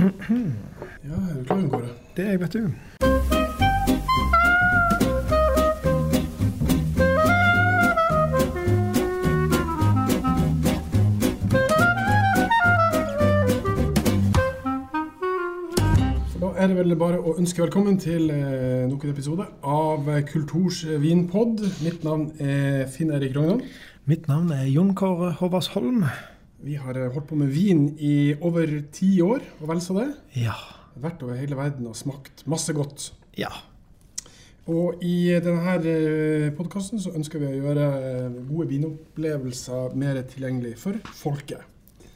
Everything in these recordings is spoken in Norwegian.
Ja, er du klar, Kåre? Det er jeg, vet du. Så er det vel bare å ønske velkommen til eh, nok en episode av Kulturs vinpod. Mitt navn er Finn Erik Rognan. Mitt navn er Jon Kåre Håvardsholm. Vi har eh, holdt på med vin i over ti år, og vel så det. Ja. Vært over hele verden og smakt masse godt. Ja. Og i denne podkasten så ønsker vi å gjøre eh, gode vinopplevelser mer tilgjengelig for folket.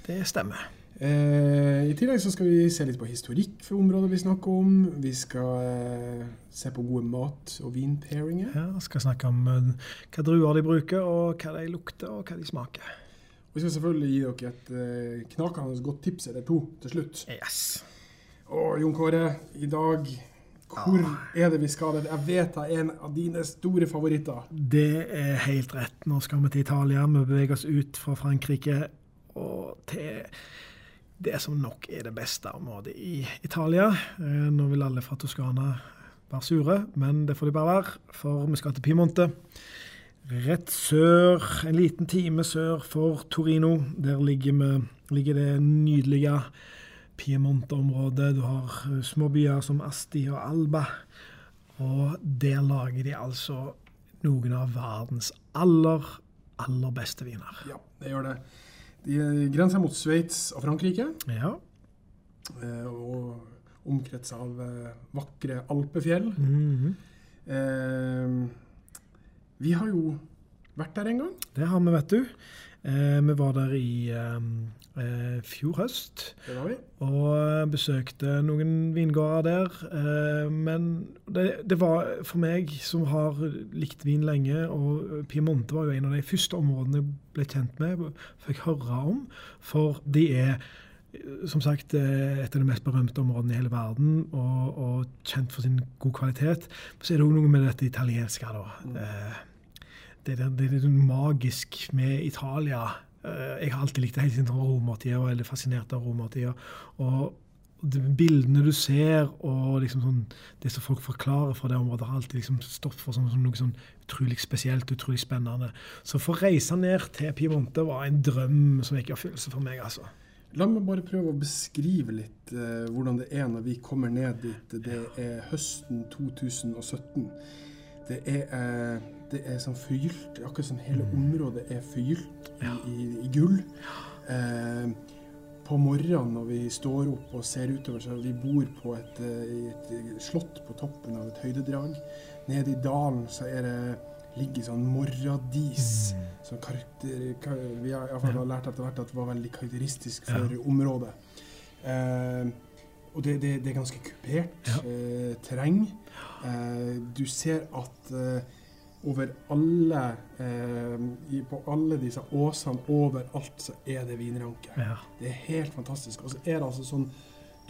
Det stemmer. Eh, I tillegg så skal vi se litt på historikk for området vi snakker om. Vi skal eh, se på gode mat- og vinpairinger. Ja, skal snakke om uh, hva druer de bruker, og hva de lukter, og hva de smaker. Og vi skal selvfølgelig gi dere et eh, knakende godt tips eller to til slutt. Yes. Og Jon Kåre, i dag hvor er det vi skal? Jeg vet det er en av dine store favoritter. Det er helt rett. Nå skal vi til Italia. Vi beveger oss ut fra Frankrike og til det som nok er det beste området i Italia. Eh, Nå vil alle fra Toskana være sure, men det får de bare være, for vi skal til Piemonte. Rett sør, en liten time sør for Torino. Der ligger, vi, ligger det nydelige Piemonte-området. Du har eh, små byer som Asti og Alba. Og der lager de altså noen av verdens aller, aller beste viner. Ja, det gjør det. De grenser mot Sveits og Frankrike, Ja. eh, og omkretser av eh, vakre alpefjell. Mhm. Eh, vi har jo vært der en gang. Det har vi, vet du. Eh, vi var der i eh, eh, fjor høst Det var vi. og besøkte noen vingårder der. Eh, men det, det var for meg som har likt vin lenge, og Piemonte var jo en av de første områdene jeg ble kjent med, fikk høre om. For de er som sagt eh, et av de mest berømte områdene i hele verden, og, og kjent for sin god kvalitet. Så er det òg noe med dette italienske. da. Eh, det, er- det er magisk med Italia. Eh, Jeg har alltid likt det helt siden romertida og er fascinert av romertida. Og de bildene du ser, og liksom sånn, det som folk forklarer fra det området, har alltid liksom stått for som, som noe sånn utrolig spesielt, utrolig spennende. Så å få reise ned til Piemonte var en drøm som gikk i oppfyllelse for meg, altså. La meg bare prøve å beskrive litt eh, hvordan det er når vi kommer ned dit. Det er høsten 2017. Det er, eh, det er sånn forgylt, akkurat som hele området er forgylt i, i, i gull. Eh, på morgenen når vi står opp og ser utover, så vi bor på et, eh, et slott på toppen av et høydedrag. Nede i dalen så er det ligger sånn morradis. Som karakter, ka, vi har, har lært etter hvert at det var veldig karakteristisk for området. Eh, og det, det, det er ganske kupert Ja. eh, terreng. Eh, du ser at eh, over alle eh, På alle disse åsene overalt så er det vinranke. Ja. Det er helt fantastisk. Og så er det altså sånn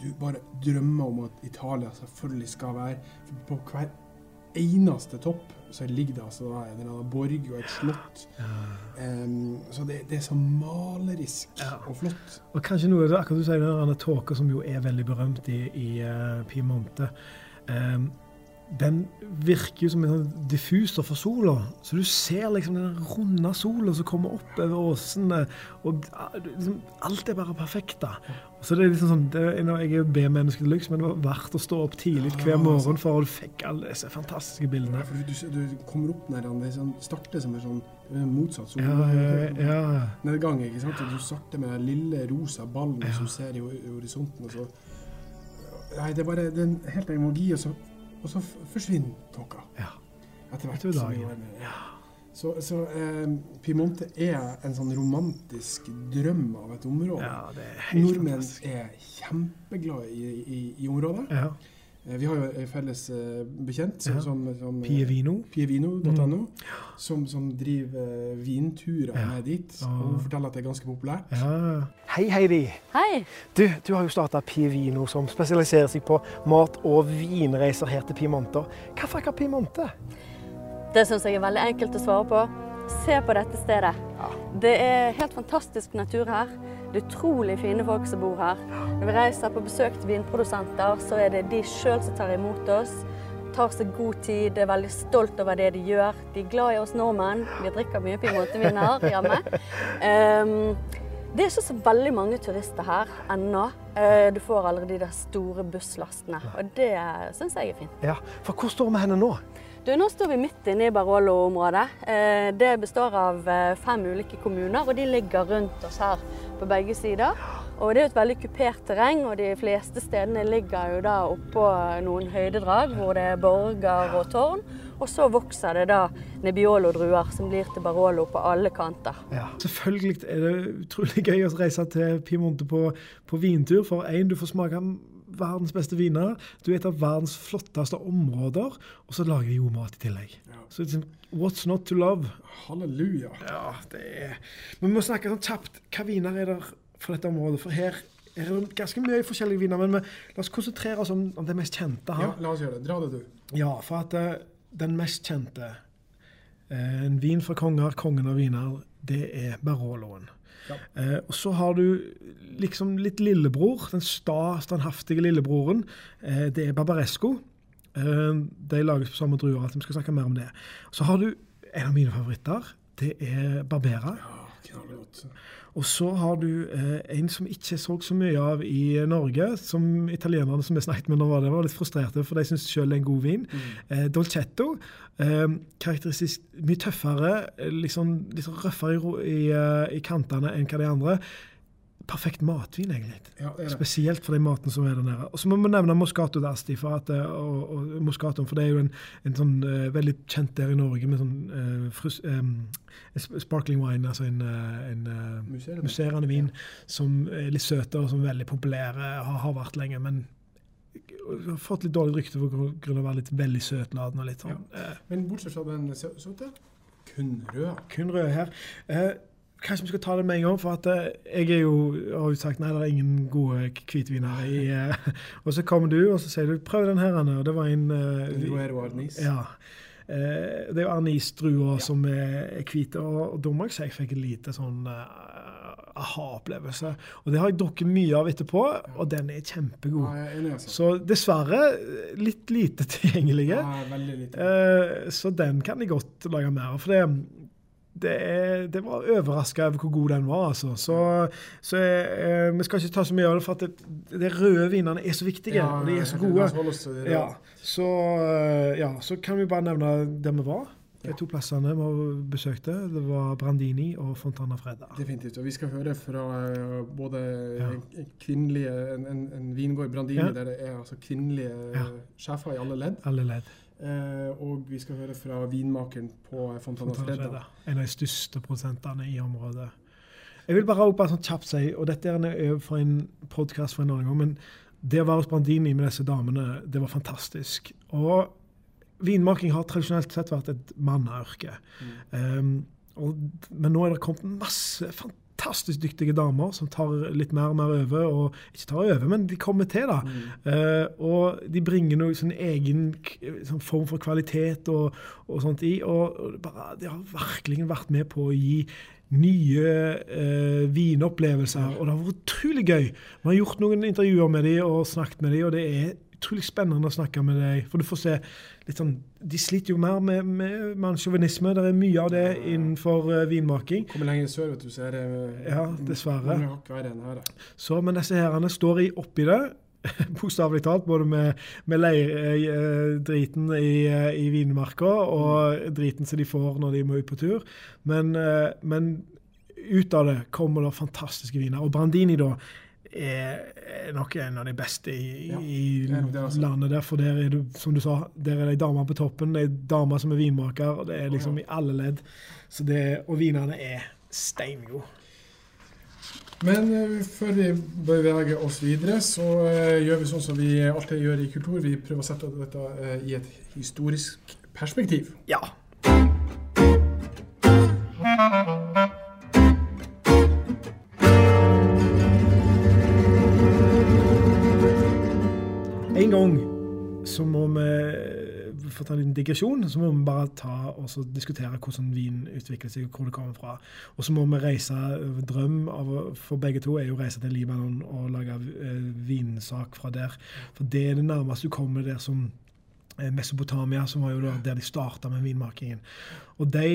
Du bare drømmer om at Italia selvfølgelig skal være På hver eneste topp så ligger det altså da en eller annen borg og et slott. Em, så det, det er så malerisk Ja. og flott. Og kanskje noe akkurat du sier, den tåka som jo er veldig berømt i, i uh, Piemonte. Em, den virker jo som en sånn diffuser for sola. Så du ser liksom den runde sola som kommer opp over åsene. Og liksom, alt er bare perfekt, da. Så det er liksom sånn, det, jeg er jo B-menneske til luxe, men det var verdt å stå opp tidlig hver morgen for å fikk alle disse fantastiske bildene. For du, du, kommer opp der, det sånn, starter som en sånn motsatt sol. Ja, ja, ja. nedgang. ikke sant? Du starter med den lille rosa ballen Ja. som ser i i horisonten. og så... Nei, det er bare det er en helt egen magi, og så, og så forsvinner tåka ja. etter hvert. Som var med. Så, så eh, Piemonte er en sånn romantisk drøm av et område. ja, det er helt Nordmenn fantastisk. er kjempeglade i, i, i området. Ja. Eh, Vi har jo en felles eh, bekjent som, Ja. som, som eh, Pievino. Pievino.no, Mm. som, som driver vinturer Ja. med dit. Og hun forteller at det er ganske populært. Ja. Hei, Heidi. Hei. Du, du har jo starta Pievino, som spesialiserer seg på mat- og vinreiser her til Piemonte. Hvorfor ikke Piemonte? Det syns jeg er veldig enkelt å svare på. Se på dette stedet. Ja. Det er helt fantastisk natur her. Det er utrolig fine folk som bor her. Når vi reiser på besøk til vinprodusenter, så er det de sjøl som tar imot oss. Tar seg god tid, er veldig stolt over det de gjør. De er glad i oss nordmenn. Vi drikker mye Piemontevin her hjemme. Um, det er ikke så veldig mange turister her ennå. Uh, du får aldri de der store busslastene, og det syns jeg er fint. Ja, For hvor står vi henne nå? Du, nå står vi midt inne i Barolo-området. Eh, det består av eh, fem ulike kommuner, og de ligger rundt oss her på begge sider. Og Det er et veldig kupert terreng, og de fleste stedene ligger jo da oppå noen høydedrag hvor det er borger og tårn. Og så vokser det da Nebbiolo-druer som blir til Barolo på alle kanter. Ja, Selvfølgelig er det utrolig gøy å reise til Piemonte på, på vintur. For én, du får smake verdens beste viner. Du er et av verdens flotteste områder, og så lager de god mat i tillegg. Ja. Så liksom, what's not to love? Halleluja. Ja, det er Men vi må snakke sånn kjapt. Hva viner er der for dette området? For her er det ganske mye forskjellige viner, men la oss konsentrere oss om, om det mest kjente her. Ja, la oss gjøre det. Dra det, du. Ja, for at uh, den mest kjente, uh, en vin fra konger, kongen av viner, det er Baroloen. Ja. Eh, og så har du liksom litt lillebror, den sta, standhaftige lillebroren. Eh, det er Barbaresco. Eh, de lages på samme druer. Vi skal snakke mer om det. Så har du en av mine favoritter. Det er Barbera. Ja, knallgodt. Og så har du eh, en som ikke så så mye av i Norge, som italienerne som vi snakket med nå var det, var litt frustrerte, for de syns det er en god vin. Mm. Eh, Dolcetto. Eh, karakteristisk mye tøffere, eh, liksom, litt røffere i, i, eh, i kantene enn hva de andre perfekt matvin, egentlig. Ja, det det. Spesielt for den maten som er der nede. Og så må vi nevne Moscato d'Asti, for, at, eh, og, og Moscato, for det er jo en, en sånn uh, veldig kjent der i Norge med sånn uh, frus, um, sparkling wine, altså en, en uh, musserende vin ja. som er litt søtere og som er veldig populære, har, har vært lenge. men har fått litt dårlig rykte for grunn av å være litt veldig søtladen. og litt sånn. Ja. Men bortsett fra den søte, kun rød. Kun rød her. Eh, Kanskje vi skal ta det med en gang, for at eh, jeg er jo, har jo sagt nei, det er ingen gode hvitviner. I, og så kommer du og så sier du 'prøv den her', og det var en uh, Arnis. Ja. Uh, det er jo Arnis-druer ja. som er hvite, og, da må jeg si jeg fikk en lite sånn uh, aha-opplevelse. Og det har jeg drukket mye av etterpå, og den er kjempegod. Ja, er altså. Så dessverre litt lite tilgjengelige. Ja, lite. så den kan jeg godt lage mer av. For det, det, er, det var overraska over hvor god den var. altså. Så, så eh, Vi skal ikke ta så mye av det, for at de røde vinene er så viktige. Ja, og de er så gode. Ja, så, eh, ja, så kan vi bare nevne der vi var. De to plassene vi besøkte, det var Brandini og Fontana Fredda. Definitivt. Og vi skal høre fra uh, både ja. kvinnelige En, en, en vingård, Brandini, ja. der det er altså kvinnelige ja. sjefer i alle ledd. Alle ledd. Eh, og vi skal høre fra vinmakeren på Fontana, Fredda. En av de største prosentene i området. Jeg vil bare bare sånn kjapt si, og dette er for en podkast for en annen gang, men det å være hos Brandini med disse damene, det var fantastisk. Og vinmaking har tradisjonelt sett vært et manneyrke. Mm. Um, men nå er det kommet masse fantastiske fantastisk dyktige damer som tar litt mer og mer over. og Ikke tar over, men de kommer til, da. Mm. Uh, og de bringer noe sånn egen sånn form for kvalitet og, og sånt i. Og, og bare, de har virkelig vært med på å gi nye uh, vinopplevelser. Og det har vært utrolig gøy. Vi har gjort noen intervjuer med dem og snakket med dem, og det er utrolig spennende å snakke med dem. For du får se sånn De sliter jo mer med, med mannssjåvinisme. Det er mye av det innenfor uh, vinmaking. Kommer lenger sør, vet du, så er det Ja, dessverre. Her, så, men disse herrene står i, oppi det. Bokstavelig talt, både med, med leirdriten eh, i, eh, i vinmarka og driten som de får når de må ut på tur. Men, men ut av det kommer det fantastiske viner. Og Brandini, da er nok en av de beste i, ja, i altså. landet. der, for der er du, som du sa, der er det ei dame på toppen. Det er damer som er vinmaker. og Det er liksom i alle ledd. Så det, og vinene er steingode. Men før vi beveger oss videre, så uh, gjør vi sånn som vi alltid gjør i kultur. Vi prøver å sette dette uh, i et historisk perspektiv. Ja. Vi for å ta en liten digresjon, så må vi bare ta og diskutere hvordan vin utvikler seg, og hvor det kommer fra. Og så må vi reise Drøm av, for begge to er jo å reise til Libanon og lage eh, vinsak fra der. For det er det nærmeste du kommer der som Mesopotamia, som var jo der de starta med vinmakingen. Og De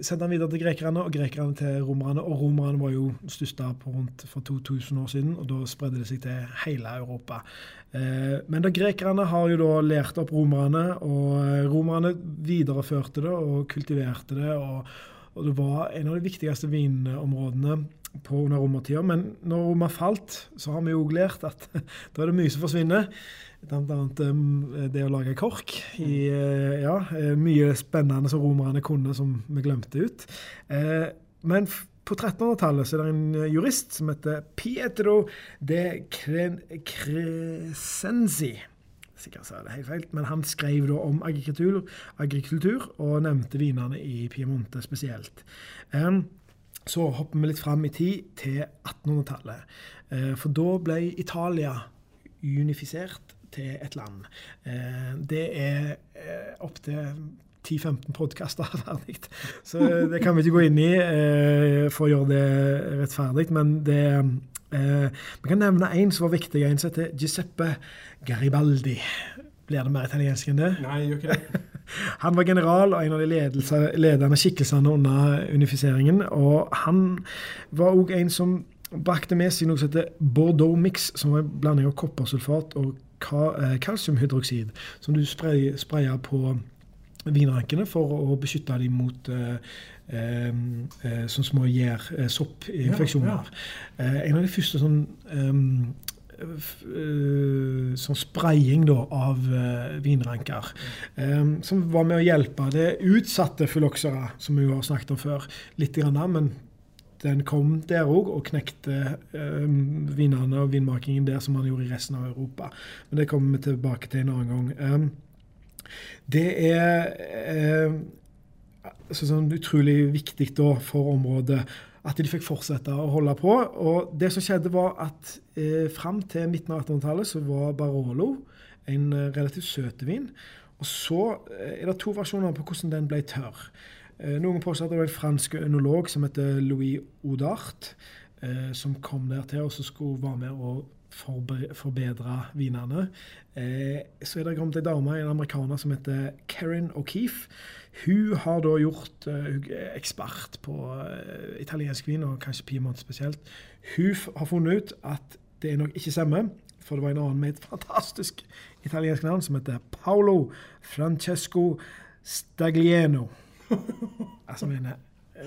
sendte han videre til grekerne, og grekerne til romerne. Og romerne var jo største på rundt for 2000 år siden, og da spredde det seg til hele Europa. Eh, men da grekerne har jo da lært opp romerne, og eh, romerne videreførte det og kultiverte det. og, og det var en av de viktigste vinområdene på under romertida. Men når Roma falt, så har vi jo lært at da er det mye som forsvinner. Blant annet um, det å lage kork. I, uh, ja, uh, mye spennende som romerne kunne, som vi glemte ut. Uh, men på 1300-tallet er det en jurist som heter Pietro de Crescenzi. Sikkert sa det helt feil, men han skrev da om agrikultur, agrikultur og nevnte vinene i Piemonte spesielt. Um, så hopper vi litt fram i tid, til 1800-tallet. For da ble Italia unifisert til et land. Eh, det er eh, opptil 10-15 podkaster ferdig. Så det kan vi ikke gå inn i eh, for å gjøre det rettferdig. Men det, vi kan nevne én som var viktig, en som heter Giuseppe Garibaldi. Blir det mer italiensk enn det? Nei, gjør ikke det. Han var general og en av de ledende skikkelsene under unifiseringen. Og han var òg en som brakte med seg noe som heter Bordeaux Mix, som var en blanding av koppersulfat og Eh, kalsiumhydroksid, som du sprayer, på vinrankene for å beskytte dem mot eh, eh, eh sånn små gjær, eh. Ja, ja. en av de første sånn sånn spraying da, av uh, vinranker. Um, som var med å hjelpe det utsatte fyloksere, som vi har snakket om før. litt grann, men den kom der òg og knekte um, vinene og vinmakingen der som man gjorde i resten av Europa. Men det kommer vi tilbake til en annen gang. Um, det er eh, altså sånn utrolig viktig da for området at de fikk fortsette å holde på. Og det som skjedde, var at eh, fram til midten av 1800-tallet så var Barolo en eh, relativt søt vin. Og så eh, er det to versjoner på hvordan den ble tørr. Eh, noen påstår at det var en fransk ønolog som heter Louis Audart, eh, som kom der til og så skulle være med å forbedre vinene. Eh, så er det kommet ei dame, en amerikaner, som heter Karen O'Keefe. Hun har da gjort Hun er ekspert på italiensk vin, og kanskje Piemont spesielt. Hun har funnet ut at det er nok ikke stemmer. For det var en annen med et fantastisk italiensk navn som heter Paolo Francesco Staglieno. altså, mener,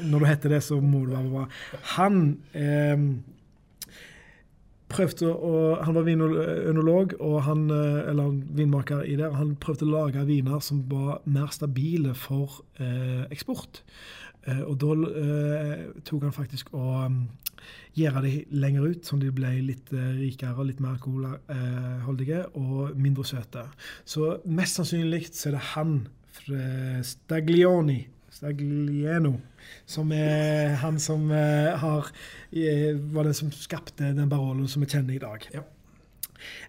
når du heter det, så må du være bra. Han eh, prøvde å Han var vinolog, og han, eh, eller vinmaker i det. Han prøvde å lage viner som var mer stabile for eh, eksport. Eh, og da eh, tok han faktisk og um, gjøre de lenger ut, sånn de ble litt uh, rikere, litt mer alkoholholdige og mindre søte. Så mest sannsynlig så er det han, Staglioni, Staglieno, som er han som uh, har, var den som skapte den Baroloen som vi kjenner i dag. Ja.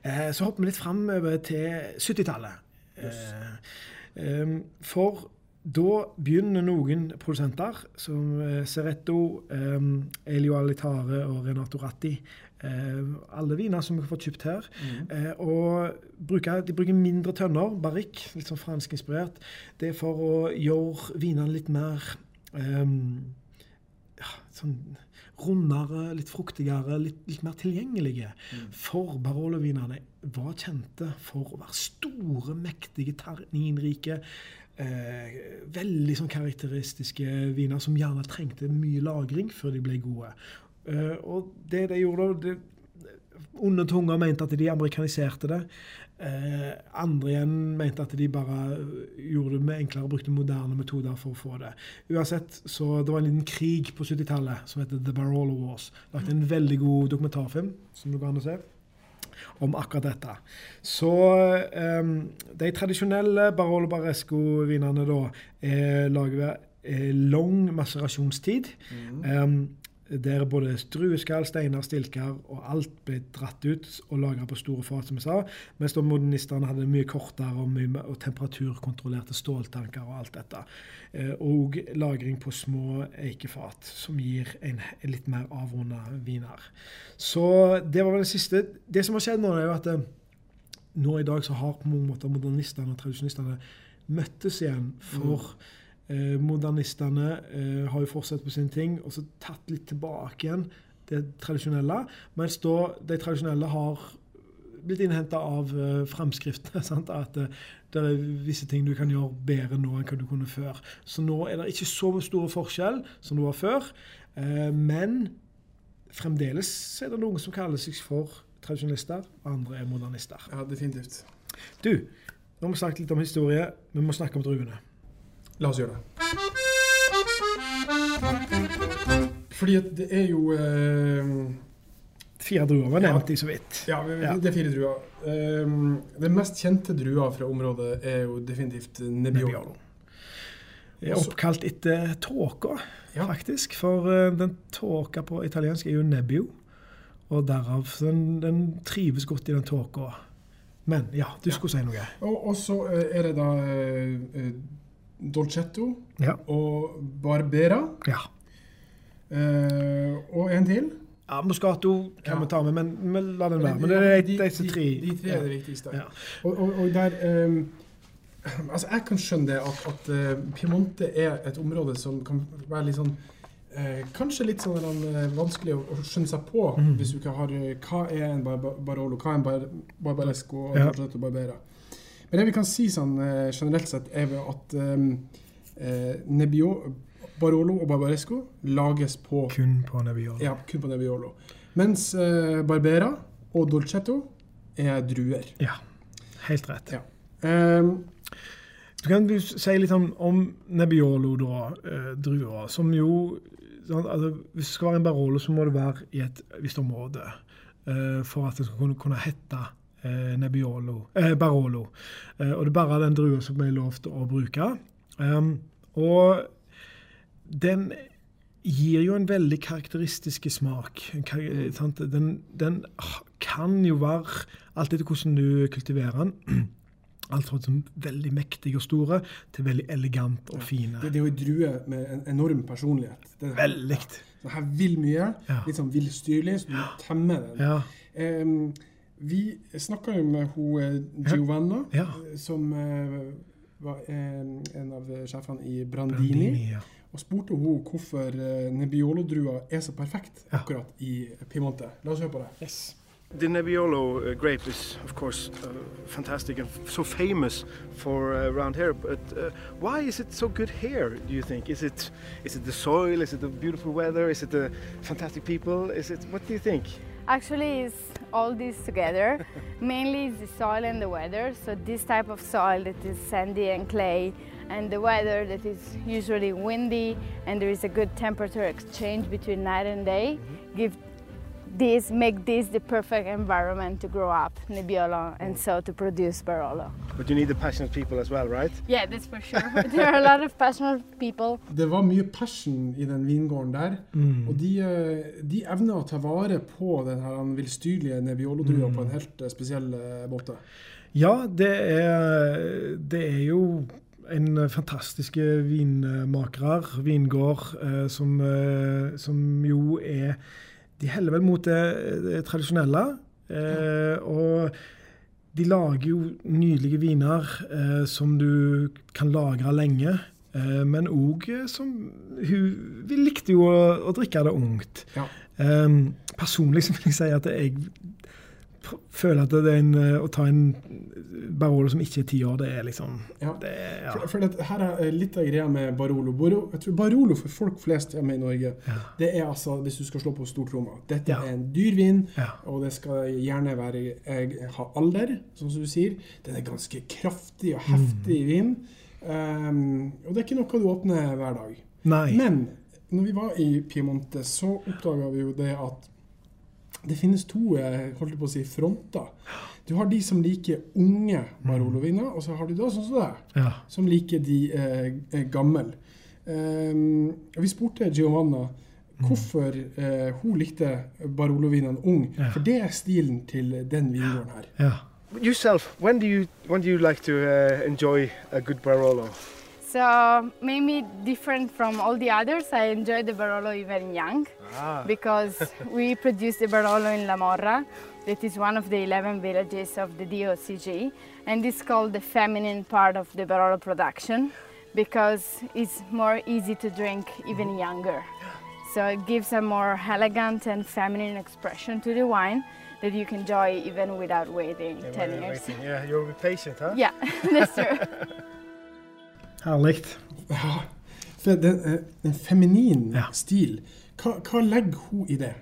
Uh, så hopper vi litt framover til 70-tallet. Yes. Um, for da begynner noen produsenter, som Seretto, um, Elio Alitare og Renato Ratti, alle viner som vi har fått kjøpt her. Mm. og bruker, De bruker mindre tønner, barrikk, litt sånn franskinspirert. Det er for å gjøre vinene litt mer um, ja, sånn rundere, litt fruktigere, litt, litt mer tilgjengelige. Mm. For Barolo-vinene var kjente for å være store, mektige, terninrike, Eh, veldig sånn karakteristiske viner som gjerne trengte mye lagring før de ble gode. Eh, og det de gjorde det, Onde tunger mente at de amerikaniserte det. Uh, andre igjen mente at de bare gjorde det med enklere, brukte moderne metoder for å få det. Uansett, så Det var en liten krig på 70-tallet som heter The Barolo Wars. Lagt en veldig god dokumentarfilm som du kan se om akkurat dette. Så um, de tradisjonelle Barolo Barresco-vinene da er laget ved lang maserasjonstid. Mm. Um, der både drueskall, steiner, stilker og alt ble dratt ut og lagra på store fat, som jeg sa. Mens da modernistene hadde mye kortere og, mye, og temperaturkontrollerte ståltanker og alt dette. Eh, og lagring på små eikefat, som gir en, en litt mer avrunda viner. Så det var vel det siste. Det som har skjedd nå, er jo at eh, nå i dag så har på mange måter modernistene og tradisjonistene møttes igjen for mm Eh, modernistene eh, har jo fortsatt på sin ting og så tatt litt tilbake igjen det tradisjonelle. Mens da de tradisjonelle har blitt innhenta av eh, framskriftene. At eh, det er visse ting du kan gjøre bedre nå enn hva du kunne før. Så nå er det ikke så stor forskjell som det var før. Uh, men fremdeles er det noen som kaller seg for tradisjonister, og andre er modernister. Ja, definitivt. Du, nå har vi snakket litt om historie. Vi må snakke om druene. La oss gjøre det. Fordi at det er jo eh, Fire druer var nevnt i så vidt. Ja, det er fire druer. Um, den mest kjente drua fra området er jo definitivt Nebbiolo. Nebbiolo. Er oppkalt etter tåka, ja. faktisk. For uh, den tåka på italiensk er jo nebbio. Og derav den, den trives godt i den tåka. Men ja, du skulle si noe. Og så uh, er det da uh, Dolcetto ja. og Barbera. Ja. Uh, og en til. Ja, Moscato kan ja. vi ta med, men, men la den være. Men det er de, disse tre. De, tre er det viktigste. Ja. Og, og, og, der um, Altså, jeg kan skjønne det at, at uh, Piemonte er et område som kan være litt sånn uh, Kanskje litt sånn uh, vanskelig å, å, skjønne seg på mm. hvis du ikke har Hva er en bar Barolo, hva er en bar Barbaresco og ja. Barbera? Men det vi kan si sånn eh, generelt sett, er at um, eh, Nebbio, Barolo og Barbaresco lages på Kun på Nebbiolo. Ja, kun på Nebbiolo. Mens eh, Barbera og Dolcetto er druer. Ja, helt rett. Ja. Um, du kan du si litt om, om Nebbiolo, da, eh, druer, som jo sånn, altså, Hvis det skal være en Barolo, så må det være i et visst område eh, for at det skal kunne, kunne hete Nebbiolo, eh, Barolo. Eh, og det er bare den drua som er lov til å bruke. Um, og den gir jo en veldig karakteristisk smak. Den, den, kan jo være, alt etter hvordan du kultiverer den Alt fra veldig mektige og store til veldig elegant og fine. Det, det, er jo en drue med en enorm personlighet. Det, veldig. Den her vil mye. Litt sånn villstyrlig, så du må temme den. Ja. Um, vi snakka jo med hun eh, Giovanna, ja. Ja. som uh, var en av sjefene i Brandini. Brandini ja. Og spurte hun hvorfor Nebbiolo-drua er så perfekt akkurat i Piemonte. La oss høre på det. Yes. The Nebbiolo uh, grape is, of course, uh, fantastic and so famous for uh, around here. But why is it so good here? Do you think? Is it is it the soil? Is it the beautiful weather? Is it the fantastic people? Is it what do you think? Actually, it's all this together. Mainly it's the soil and the weather. So this type of soil that is sandy and clay, and the weather that is usually windy, and there is a good temperature exchange between night and day, mm-hmm. give this make this the perfect environment to grow up Nebbiolo and so to produce Barolo. But you need the passionate people as well, right? Yeah, that's for sure. there are a lot of passionate people. Det var mye passion i den vingården der, mm. og de, eh, de evner å ta vare på den her villstyrlige Nebbiolo-drua mm. på en helt eh, spesiell eh, måte. Ja, det er, det er jo en fantastiske vinmakere, vingård, eh, som, eh, som, jo er de heller vel mot det, tradisjonelle. Eh, og de lager jo nydelige viner eh, som du kan lagre lenge. Eh, men òg eh, som Hun vi likte jo å, å drikke det ungt. Ja. Eh, personlig så vil jeg si at jeg føler at det er en, eh, å ta en Barolo som ikke er ti år, det er liksom ja. Det, ja. For, for det, her er litt av greia med Barolo. Barolo. Jeg tror Barolo for folk flest hjemme i Norge, ja. det er altså, hvis du skal slå på stortromma Dette er en dyr vin, og det skal gjerne være, ha alder, sånn som du sier. Den er ganske kraftig og heftig mm. vin. Um, og det er ikke noe du åpner hver dag. Nei. Men når vi var i Piemonte, så oppdaga vi jo det at det finnes to eh, holdt på å si, fronter. Du har de som liker unge Barolo-viner, og så har du da sånn som deg, ja. som liker de eh, eh gamle. Um, vi spurte Giovanna hvorfor eh, hun likte Barolo-vinene ung. Ja. For det er stilen til den vingården her. Ja. Yourself, when do you when do you like to uh, enjoy a good Barolo? So maybe different from all the others, I enjoy the Barolo even young Ah. because we produce the Barolo in La Morra, that is one of the 11 villages of the DOCG, and it's called the feminine part of the Barolo production because it's more easy to drink even younger. So it gives a more elegant and feminine expression to the wine that you can enjoy even without waiting 10 years. Yeah, you're patient, huh? Yeah, that's true. Herlig. Ja, for den, eh, en feminin Ja. stil, hva, hva legger hun i det?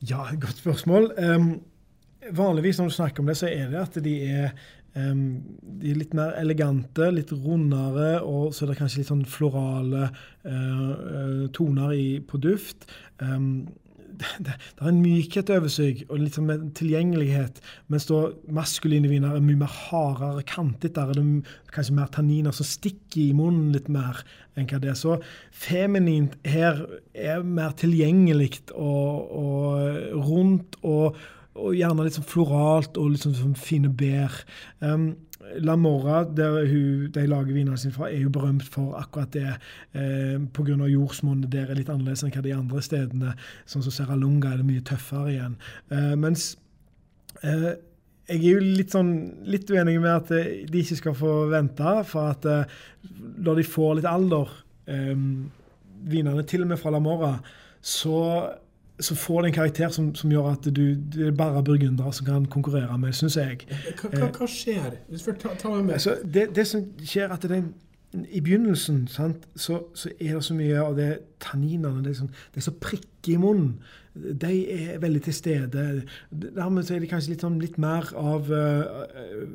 Ja, godt spørsmål. Um, vanligvis når du snakker om det, så er det at de er Um, de er litt mer elegante, litt rundere, og så er det kanskje litt sånn florale uh, uh, toner i, på duft. Em, det, det, er en mykhet over seg og litt sånn med tilgjengelighet, mens da maskuline viner er mye mer hardere, kantet. Er det m- kanskje mer tanniner som stikker i munnen litt mer enn hva det er. Så feminint her er mer tilgjengelig og, og rundt og, og gjerne litt sånn floralt og litt sånn, sånn fine bær. Um, La Morra, der hun, de lager vinene sine fra, er jo berømt for akkurat det. Eh, Pga. jordsmonnet der er litt annerledes enn hva de andre stedene. Sånn som Serralunga er det mye tøffere igjen. Eh, mens eh, jeg er jo litt sånn litt uenig med at eh, de ikke skal få vente, for at eh, når de får litt alder, eh, vinene til og med fra La Morra, så så får det en karakter som, som gjør at du, det er bare burgundere som kan konkurrere med, syns jeg. Hva, hva, hva skjer? Ta, ta. Altså, det, det som skjer, at det er i begynnelsen sant, så, så er det så mye av det tanninene Det er, sånn, det er så prikker i munnen. De er veldig til stede. Dermed så er de kanskje litt, sånn, litt mer av uh,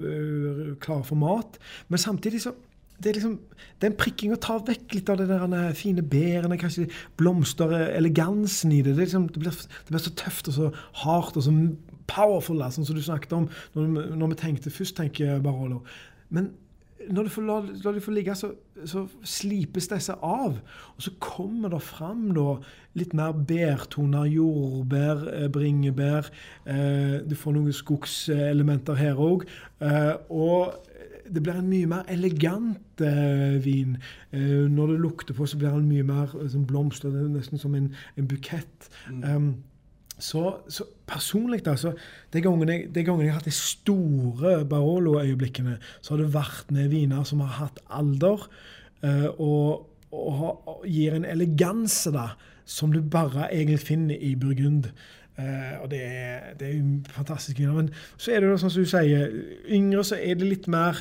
uh, klare for mat. Men samtidig så det er liksom, Den prikkinga tar vekk litt av det der fine bærene, kanskje blomster, elegansen i det. Det, liksom, det, blir, det blir så tøft og så hardt og så powerful, sånn som du snakket om når, når vi tenkte først tenker Barolo. Men når du får la, la de få ligge, så, så slipes disse av. Og så kommer det fram da litt mer bærtoner. Jordbær, eh, bringebær. Eh, du får noen skogselementer her òg. Eh, og det blir en mye mer elegant eh, vin. Eh, når det lukter på, så blir den mye mer som blomster. Det er nesten som en, en bukett. Um, så, så personlig, da, så de gangene, jeg, de gangene jeg har hatt de store Barolo-øyeblikkene, så har det vært med viner som har hatt alder, eh, og, og, har- og gir en eleganse da, som du bare egentlig finner i Burgund. Uh, og det er, det er jo fantastisk viner. Men så er det jo sånn som du sier, yngre så er det litt mer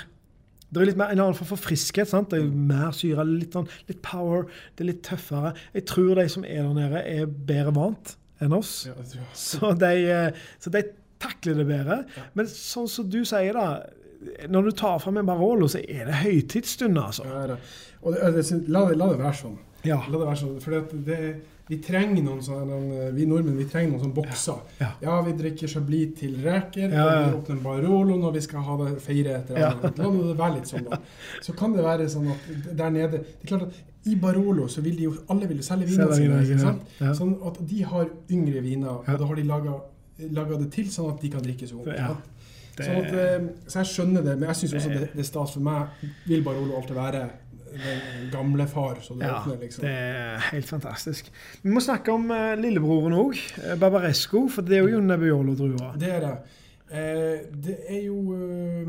det er litt mer, en annen form for friskhet. sant? Det er mer syre, litt, sånn, litt power, det er litt tøffere. Jeg tror de som er der nede, er bedre vant enn oss. Ja, Så de, eh, så de takler det bedre. Men sånn som du sier, da. Når du tar fram en Barolo, så er det høytidsstund, altså. Ja, det. Og det, det, la, la det være sånn. Ja. La det være sånn, at det, vi trenger noen sånne, vi nordmenn vi trenger noen sånne bokser. Ja. Ja, vi drikker Chablis til reker, Ja, ja. vi åpner Barolo når vi skal ha det, feire etter Ja. La det være litt sånn, da. Så kan det være sånn at der nede Det er klart at i Barolo så vil de jo alle vil jo selge vinene sine. ikke sant? ja. Sånn at de har yngre viner, og da har de laga det til sånn at de kan drikke så unge. Ja. Sånn at, eh, så jeg skjønner det, men jeg syns også det, det er stas. For meg vil Barolo alltid være den gamle far som du Ja, åpner, liksom. det er helt fantastisk. Vi må snakke om eh, lillebroren òg, Barbaresco, for det er jo Nebbiolo-drua. Det er det. Eh, det er jo eh,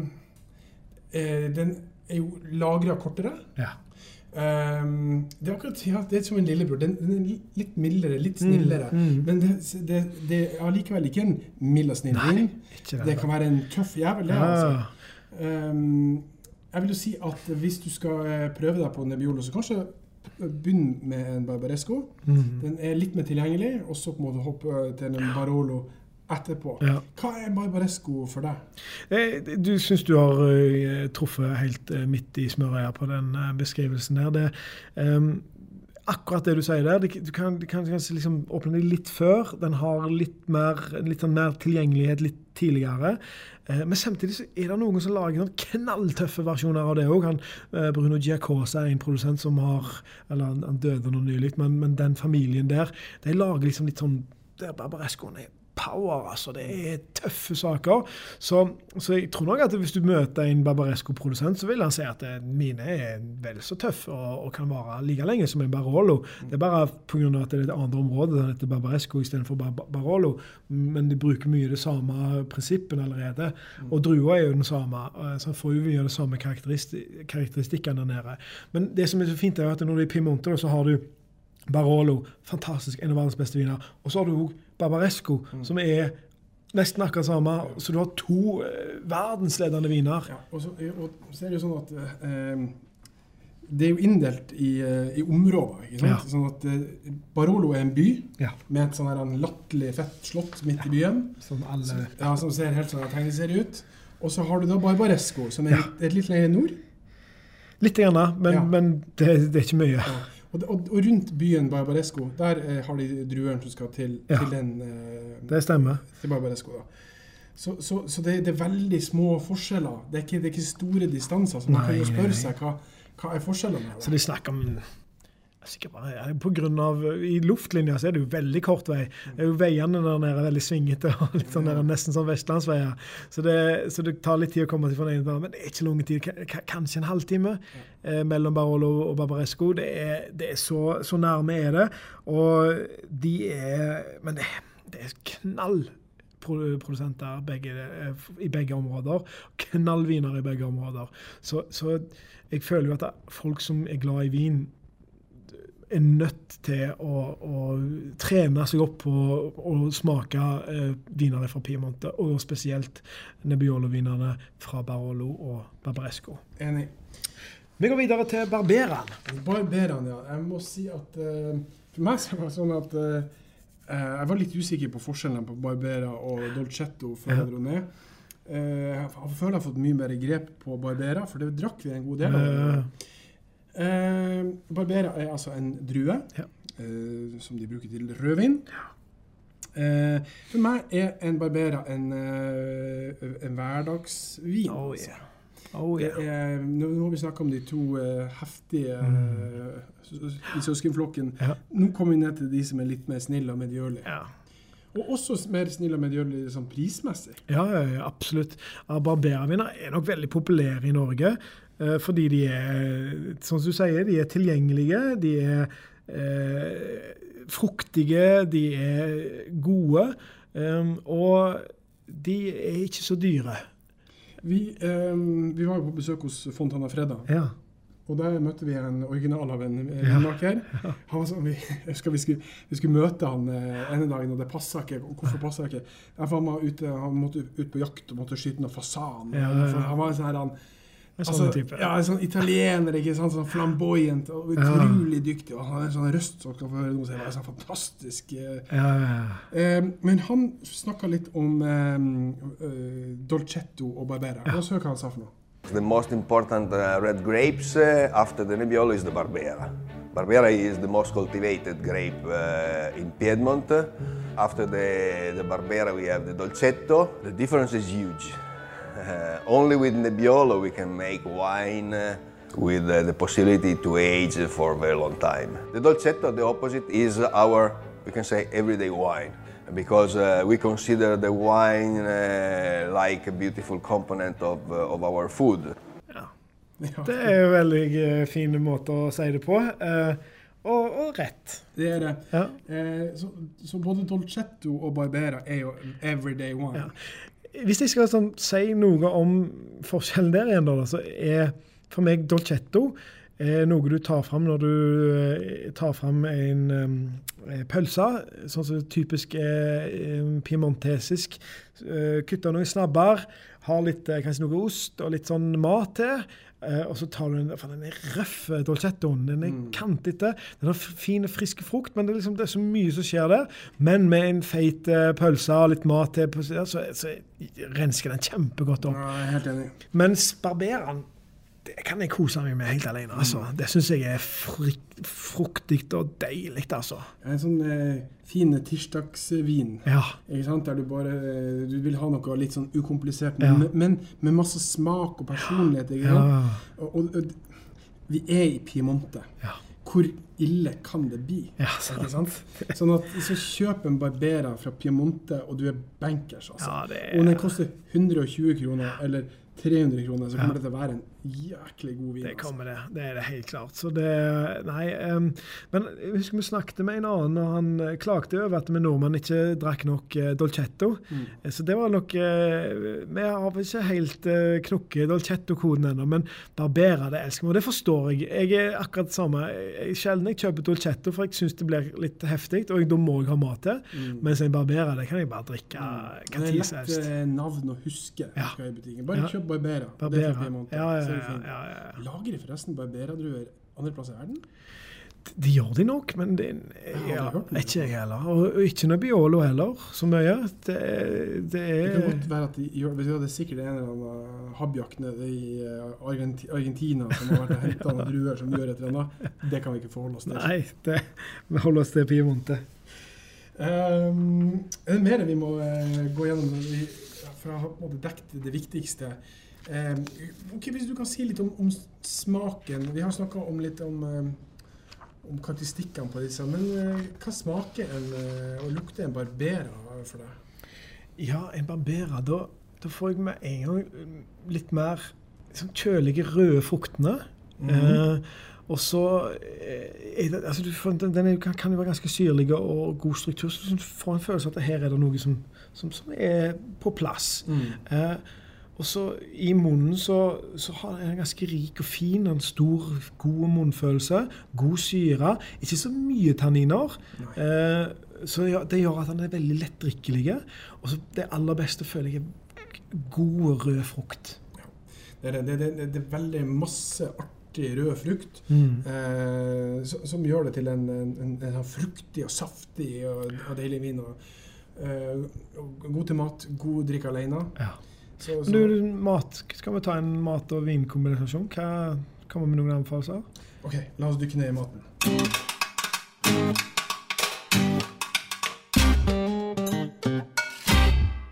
eh, Den er jo lagra kortere. Ja. Um, det er akkurat ja, det er som en lillebror. Den, den er litt mildere, litt snillere. Mm, mm. Men det, det, det er allikevel ikke en mild og snill Nei, Det kan være en tøff jævel, det. Ja. altså. Um, jeg vil jo si at hvis du skal eh, prøve deg på Nebbiolo, så kanskje begynn med en Barbaresco. Mm. Den er litt mer tilgjengelig, og så må du hoppe til en Barolo etterpå. Ja. Hva er Barbaresco for deg? Eh, Du syns du har eh, truffet helt eh, midt i smørøyet på den eh, beskrivelsen der. Det, ehm, akkurat det du sier der. Du kan, du kan liksom åpne den litt før. Den har litt mer, litt sånn mer tilgjengelighet litt tidligere. Eh, men samtidig så er det noen som lager noen knalltøffe versjoner av det òg. Eh, Bruno Giacosa er en produsent som har Eller han, han døde nå nylig, men, men, den familien der, de lager liksom litt sånn der Barbarescoen er power. altså Det er tøffe saker. Så, så jeg tror nok at hvis du møter en Barbaresco-produsent, så vil han si at eh, mine er vel så tøffe og, og, kan vare like lenge som en Barolo. Det er bare pga. at det er et annet område den heter Barbaresco istedenfor Bar Barolo. Men de bruker mye det samme prinsippene allerede. Og drua er jo den samme, eh, så får jo mye av de samme karakteristikkene der nede. Men det som er så fint, er at når du er i Piemonte, så har du Barolo, fantastisk, en av verdens beste viner. Og så har du òg Barbaresco, mm. som er nesten akkurat samme. Så du har to eh, verdensledende viner. Ja, og, så, og, så, er det jo sånn at eh, det er jo inndelt i, eh, i områder. ikke sant? Ja. Sånn at eh, Barolo er en by ja. med et sånn latterlig fett slott midt i byen. Som, alle... ja, som ser helt sånn tegneserie ut. Og så har du da Barbaresco, som er litt, litt lenger nord. Litt, gjerne, men, men det, det, er ikke mye. Og, og, og, rundt byen Barbaresco, der eh, har de druene som skal til, ja, til den eh, Det stemmer. Til Barbaresco, da. Så, så, så det, det, er veldig små forskjeller. Det er ikke, det er ikke store distanser. Så man kan jo spørre seg hva, hva er forskjellene. Så de snakker om Sikkert bare på grunn av, I luftlinja så er det jo veldig kort vei. Det er jo Veiene der nede er veldig svingete, og litt sånn der, nesten sånn vestlandsveier. Så det, så det, tar litt tid å komme til den ene men det er ikke lang tid. Kanskje en halvtime eh, mellom Barolo og Barbaresco. Det er, det er så, så, nærme er det. Og de er Men det, det er knall produsenter begge, eh, i begge områder. Knallviner i begge områder. Så, så jeg føler jo at folk som er glad i vin er nødt til å, å trene seg opp på å smake eh, vinene fra Piemonte, og spesielt Nebbiolo-vinene fra Barolo og Barbaresco. Enig. Vi går videre til Barberan. Barberan, ja. Jeg må si at uh, for meg så var det sånn at uh, jeg var litt usikker på forskjellene på Barbera og Dolcetto før jeg dro ned. Uh, jeg føler jeg har fått mye mer grep på Barbera, for det drakk vi en god del av. Eh, Barbera er altså en drue ja. eh, som de bruker til rødvin. Eh, for meg er en Barbera en, eh, en hverdagsvin. Oh, yeah. Oh, yeah. er, nå, nå, har vi snakka om de to uh, heftige uh, i søskenflokken. Ja. Nå kommer vi ned til de som er litt mer snille og medgjørlige. Ja. Og også mer snille og medgjørlige sånn prismessig. Ja, ja absolutt. Barberaviner er nok veldig populære i Norge. Eh, fordi de er, som du sier, de er tilgjengelige. De er eh, fruktige, de er gode. Um, og de er ikke så dyre. Vi, um, vi var jo på besøk hos Fontana Freda. Ja. Og der møtte vi en original av en vinmaker. Ja. Ja. Sånn, vi, vi, skulle, vi, skulle, møte han ene dagen, og det passa ikke. Hvorfor passa ikke? Han, ute, han måtte ut på jakt og måtte skyte noen fasan. Ja, han var en sånn her, han, en sånn altså, type. Ja, en sånn italiener, ikke sant? sånn flamboyant og utrolig ja. dyktig. Og han har en sånn røst som kan få høre noe som er sånn fantastisk. Eh. Ja, ja, eh, men han snakka litt om eh, Dolcetto og Barbera. Hva ja. hva han sa for noe. The most important uh, red grapes uh, after the Nebbiolo is the Barbera. Barbera is the most cultivated grape uh, in Piedmont. After the, the Barbera we have the Dolcetto. The difference is huge. Uh, only with Nebbiolo we can make wine uh, with uh, the possibility to age for a very long time. The Dolcetto, the opposite, is our, we can say, everyday wine because uh, we consider the wine uh, like a beautiful component of, uh, of our food. Ja. Det er en veldig fin måte å si det på. Og, og, rett. Det er det. Ja. Så, så, både Dolcetto og Barbera er jo everyday wine. Ja. Hvis jeg skal sånn, si noe om forskjellen der igjen, da, så er for meg dolcetto er noe du tar fram når du eh, tar fram en um, pølse, sånn som typisk er piemontesisk. Uh, kutter noen snabber, har litt, kanskje noe ost og litt sånn mat til. Uh, og så tar du den, for den er røffe dolcettoen. Den er mm. kantete. Den har fin, frisk frukt, men det er, liksom, det er, så mye som skjer der. Men med en feit uh, pølse og litt mat til, så, så rensker den kjempegodt opp. Ja, jeg er helt enig. Mens barbereren det kan jeg kose meg med helt alene. altså. Det syns jeg er fruktig og deilig, altså. En sånn eh, fin tirsdagsvin. Ja. Der du bare eh, du vil ha noe litt sånn ukomplisert, Ja. men, men med masse smak og personlighet. Ja. Og, og, og vi er i Piemonte. Ja. Hvor ille kan det bli? Ja, Ikke sant? Sånn at så kjøp en Barbera fra Piemonte, og du er bankers. altså. Det Og er, den koster 120 kroner eller 300 kroner, så kommer det til å være en jæklig god vin. det altså. kommer det. Det er det helt klart. Så det Nei. Um, men jeg husker vi snakket med en annen, og han eh, klagde over at vi nordmenn ikke drakk nok uh, Dolcetto. Mm. Eh, Så det var nok uh, Vi har ikke helt uh, knukket Dolcetto-koden ennå, men Barbera det elsker vi. Og det forstår jeg. Jeg er akkurat det samme. Sjelden jeg kjøper Dolcetto, for jeg syns det blir litt heftig, og da må jeg ha mat til. Mm. Mens en Barbera det kan jeg bare drikke Det hva tid som helst. Det er lett navn å huske. Ja. i butikken. Bare Ja. kjøp Barbera. Det er. Ja, ja, Så er det ja, ja, ja. Lager de forresten Barbera-druer andre plasser i verden? De gjør de nok, men det ja, ikke jeg heller. Og ikke Nebbiolo heller, så mye. Det, det Det kan er godt være at de gjør Det er sikkert en eller annen habjakk nede i eh, Argenti Argentina som har vært og henta noen druer som gjør et eller annet. Det kan vi ikke forholde oss til. Nei, det, vi holder oss til Piemonte. Um, er det mer vi må eh, gå gjennom vi, for å ha dekket det viktigste? Um, ok, Hvis du kan si litt om, om smaken. Vi har snakka om litt om, um, om karakteristikkene på disse. Men eh, hva smaker en eh, og lukter en Barbera for deg? Ja, en Barbera. Da, da får jeg med en gang mm, litt mer liksom, kjølige, røde fruktene. eh, og så eh, er det, altså du den, den er, kan, kan jo være ganske syrlig og god struktur, så du får en følelse av at her er det noe som, som, som er på plass. Eh, og så i munnen så, så har den en ganske rik og fin, en stor, god munnfølelse. God syre. Ikke så mye tanniner. Eh, så ja, det gjør at den er veldig lettdrikkelig. Og så det aller beste føler jeg er god rød frukt. Det er, det, det, det, det er veldig masse artig rød frukt Mm. eh, som, som gjør det til en, en, en, en sånn fruktig og saftig og, og deilig vin. Og, eh, god til mat, god drikk alene. Ja. Så, så, du, mat, skal vi ta en mat- og vinkombinasjon? Hva Kommer med noen anbefalinger? OK, la oss dykke ned i maten.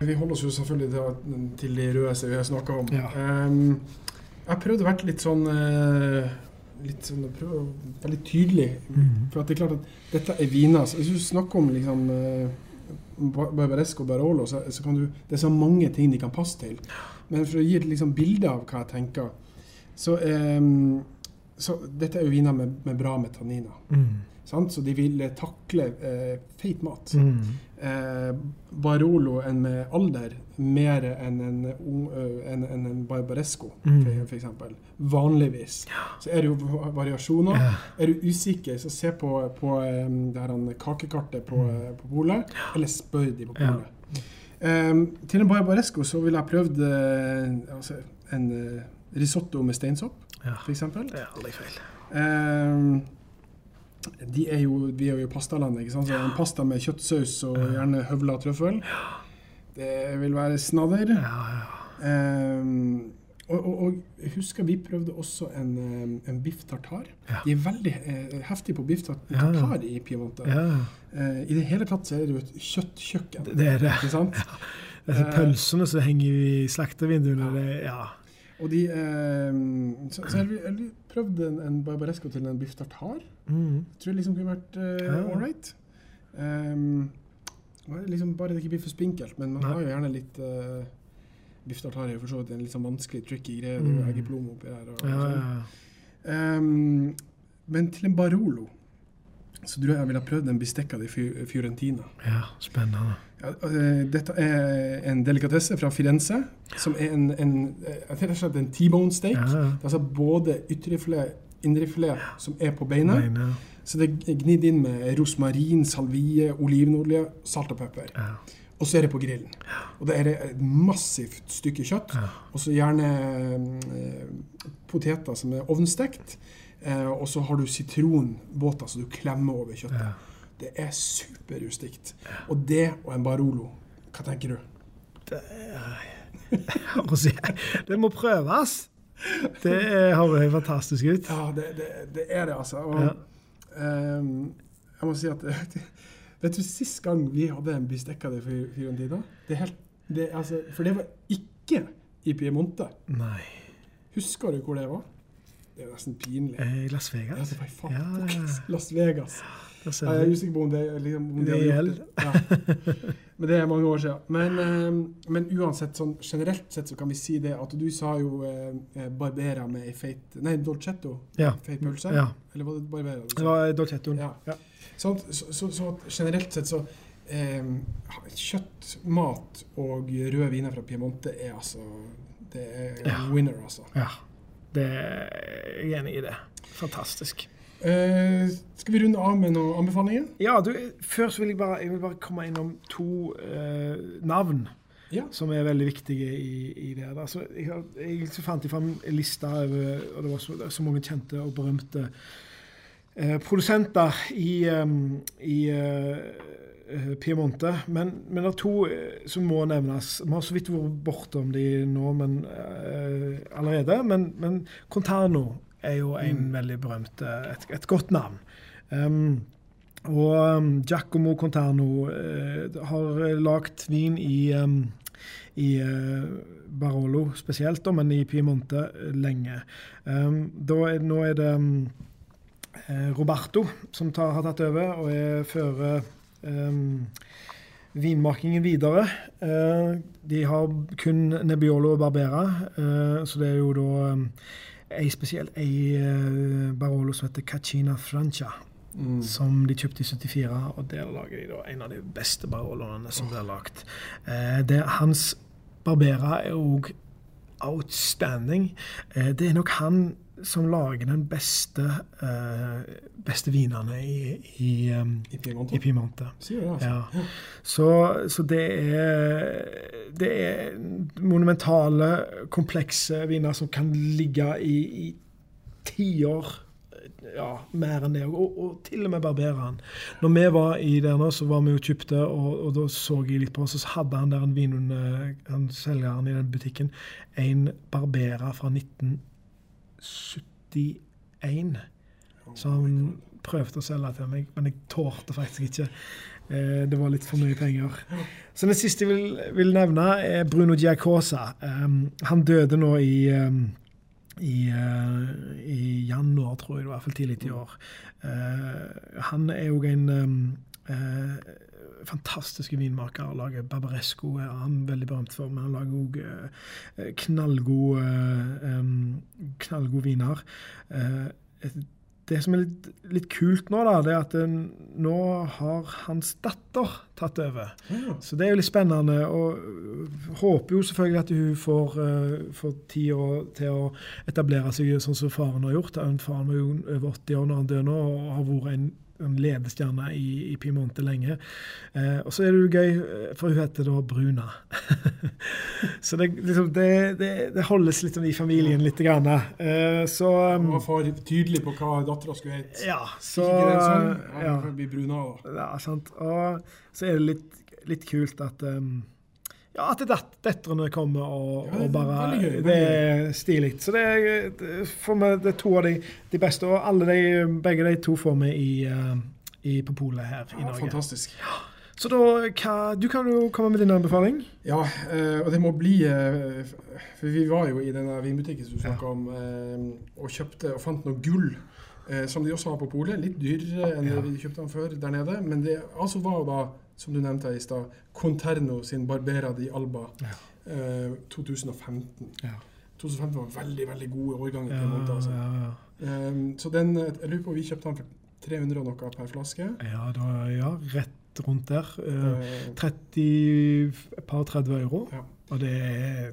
Vi holder oss jo selvfølgelig til, de røde som vi har snakka om. Ja. Um, jeg prøvde å være litt sånn eh, Litt sånn, jeg å være veldig tydelig. For at det er klart at dette er viner. Så hvis du snakker om liksom Bar- Barbaresco og Barolo, så, så kan du Det er så mange ting de kan passe til. Men for å gi et liksom, bilde av hva jeg tenker, så, ehm, så Dette er jo viner med, med bra metanina Mm. Sant? Så de vil eh, takle eh, feit mat. Mm. Eh, Barolo enn med alder mer enn en, en, enn en Barbaresco, Mm. eksempel. Vanligvis. Så er det jo variasjoner. Ja. Er du usikker, så se på, på det her kakekartet på, mm. på polet, eller spør de på polet. Ja. Um, til en Barbaresco så ville jeg prøvd uh, altså, en uh, risotto med steinsopp, Ja. eksempel. Det er aldri feil. Ehm, de er jo, vi er jo i pastalandet, ikke sant? så en pasta med kjøttsaus og gjerne høvla trøffel. Det vil være snadder. Ja, ja. Ehm, og, og, og husker vi prøvde også en, em, en biff tartar. Ja. De er veldig eh, heftige på biff tartar Ja. i Piemonte. ja. Eh, I det hele tatt så er det jo et kjøttkjøkken. Det er det. Ikke sant? Disse Eh, pølsene som henger i slaktervinduene, det ja. Og de eh, Så, så jeg har prøvd en, en barbaresco til en biff tartar. Mm. tror jeg liksom kunne vært eh, all right. Um, liksom bare det ikke blir for spinkelt, men man Nei. har jo gjerne litt uh, Biff tartar er jo for så vidt en litt sånn vanskelig, tricky greie. Det er Mm. eggeplomme oppi her. Og, Ja, og ja, sånn. ja. Um, men til en Barolo så tror jeg jeg ville ha prøvd en bistecca di Fi- Fiorentina. ja, spennende. Ja, eh, dette er en delikatesse fra Firenze, som er en, en, eh, og slett en T-bone steak. Ja, altså både ytrefilet indrefilet som er på beinet. Så det er gnidd inn med rosmarin, salvie, olivenolje, salt og pepper. Ja. Og så er det på grillen. Og da er det et massivt stykke kjøtt. Ja. Og så gjerne eh, poteter som er ovnstekt. Eh, og så har du sitronbåter så du klemmer over kjøttet. Ja. Det er superrustikt. Og det og en Barolo, hva tenker du? Det, er... Det må prøves. Det høres fantastisk ut. Ja, det, det, det er det, altså. Og, Ja. um, jeg må si at Vet du, sist gang vi hadde en bistecca de Fiorentina det er helt, det, altså, For det var ikke i Piemonte. Nei. Husker du hvor det var? Det er nesten pinlig. Eh, Las Ja, Vegas? det var i Ja, ja, ja. Las Vegas. Jeg er usikker på om det, liksom, om de Det gjort det. Ja. Men det er mange år siden. Men, eh, men uansett, sånn generelt sett så kan vi si det at du sa jo eh, Barbera med ei feit Nei, Dolcetto. Ja. Feit pølse. ja. Eller var det Barbera? Det var Dolcettoen. Ja. Sånn, så, så, så generelt sett så eh, Kjøtt, mat og røde viner fra Piemonte er altså Det er winner, altså. ja. Det er jeg enig i det. Fantastisk. Eh, skal vi runde av med noen anbefalinger? Ja, du, først vil jeg bare, jeg vil bare komme innom to uh, navn Ja. som er veldig viktige i, i det. Altså, jeg, jeg fant jeg fram en liste over og det var så, så mange kjente og berømte uh, produsenter i, um, i Piemonte. Men, men det er to som må nevnes. Vi har så vidt vært bortom de nå men, allerede. Men, men Contarno er jo en veldig berømt eh, et, et godt navn. Um, og um, Giacomo Conterno uh, har lagd vin i, um, i uh, Barolo spesielt, da, men i Piemonte eh, lenge. Um, er, nå er det eh, Roberto som tar, har tatt over og er fører vinmakingen videre. Uh, de har kun Nebbiolo og Barbera, eh, så det er jo da ei spesielt ei eh, Barolo som heter Cacina Francia som de kjøpte i 74, og der lager de da en av de beste barolene som blir lagd. Eh, det, hans Barbera er òg outstanding. Eh, det er nok han som lager den beste, uh, beste vinene i, i, um, I Piemonte. Altså. Ja. Så, så, det er det er monumentale, komplekse viner som kan ligge i, i tiår ja, mer enn det. Og, og til og med barberer han. Når vi var i der nå, så var vi og kjøpte, og, og da så jeg litt på, så hadde han der en vinun, han selgeren i den butikken, en barberer fra 1980 71 som prøvde å selge til meg, men jeg tålte faktisk ikke. Eh, det var litt for mye penger. Så den siste jeg vil, vil nevne, er Bruno Giacosa. Um, ehm, han døde nå i um, i, uh, i, januar, tror jeg, i hvert fall tidlig i år. Uh, han er jo en um, eh, fantastiske vinmaker. Lager Barbaresco er han veldig berømt for, men han lager òg knallgode um, knallgode viner. Eh, det som er litt, litt kult nå, da, det er at eh, nå har hans datter tatt over. Ja. Så det er jo litt spennende. Og håper jo selvfølgelig at hun får, uh, får tid til å etablere seg sånn som faren har gjort. Han- Faren var jo over 80 år når han døde nå, og har vært en, en ledestjerne i, i Piemonte lenge. Eh, og så er det jo gøy, eh, for hun heter da Bruna. så det, liksom, det, det, det holdes litt sånn i familien litt. Grann, eh, så Han um, var for tydelig på hva dattera skulle hete. Ja, så Ikke den sånn? Ja, ja. Bruna, da. Ja, sant. Og så er det litt, litt kult at um, ja, at det- døtrene kommer og, Ja, det og bare veldig gøy, veldig Det er stilig. Så det er, for meg det er to av de, de beste. Og alle de, begge de to får vi i, uh, i, på polet her i Ja, Norge. fantastisk. Så da hva, Du kan jo komme med din anbefaling. Ja, eh, og det må bli eh, For vi var jo i denne vinbutikken som du snakka om, eh, og kjøpte og fant noe gull. Eh, som de også har på polet. Litt dyrere enn Ja. vi kjøpte den før der nede. Men det altså var da, som du nevnte her i stad, Conterno sin Barbera di Alba Ja. eh, 2015. Ja. 2015 var veldig veldig gode årganger. Ja, måte, altså. ja, Eh, så den, eh, jeg lurer på, vi kjøpte den for 300 og noe per flaske. ja, var, ja rett rundt der. Uh, Eh, 30 et par 30 euro. Ja. Og det er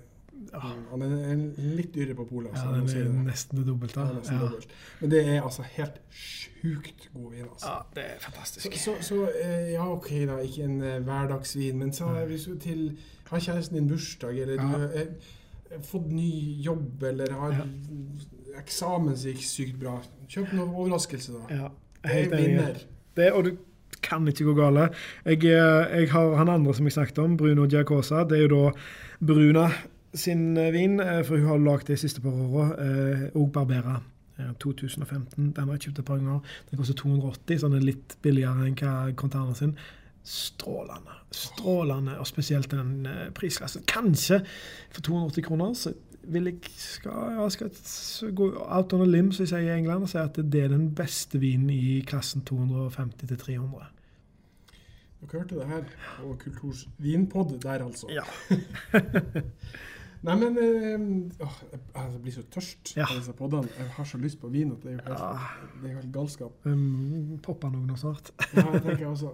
ja, Han er litt dyrere på polet. ja, altså, jeg må den er nesten det dobbelte. Ja, Ja. dobbelt. Men det er altså helt sjukt god vin. altså. Ja, det er fantastisk. så, så så ja, OK, da, ikke en eh, hverdagsvin, men så hvis du til Har kjæresten din bursdag, eller du har eh, fått ny jobb, eller har Ja. eksamen som gikk sykt bra, kjøp noe overraskelse, da. Ja, enig. vinner. Det, og du kan ikke gå gale. Jeg, eh, jeg har han andre som jeg snakket om, Bruno Giacosa. Det er jo da Bruna sin eh, vin, eh, for hun har lagd det de siste par åra, og Barbera. 2015. Den har jeg kjøpt et par ganger. Den koster 280, så den er litt billigere enn hva konternen sin. Strålende. Strålende, og spesielt den prisklassen. Kanskje for 280 kroner så vil jeg skal, ja, skal gå out on a limb, som de sier i England, og si at det er den beste vinen i klassen 250 til 300. Dere hørte det her på Kulturs vinpod der, altså. Ja. Nei, men øh, åh, jeg blir så tørst Ja. av disse poddene. Jeg har så lyst på vin at det er jo helt, Ja. det er helt galskap. Um, popper noe nå snart. Ja, det tenker jeg også.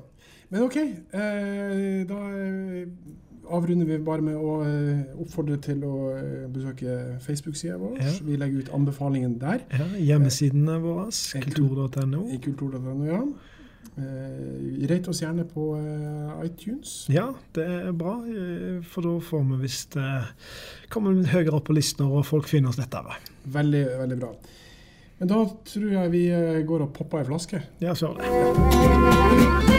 Men OK. Eh, da eh, avrunder vi bare med å eh, oppfordre til å eh, besøke Facebook-sida vår. Ja. Vi legger ut anbefalingen der Ja, hjemmesidene våre, kultur.no. i kultur.no. Ja. Eh, Rate oss gjerne på eh, iTunes. Ja, det er bra, eh, for da får vi visst kommer komme høyere opp på listene og folk finner oss lettere. Veldig, veldig bra. Men da tror jeg vi går og popper ei flaske. Ja, så er det.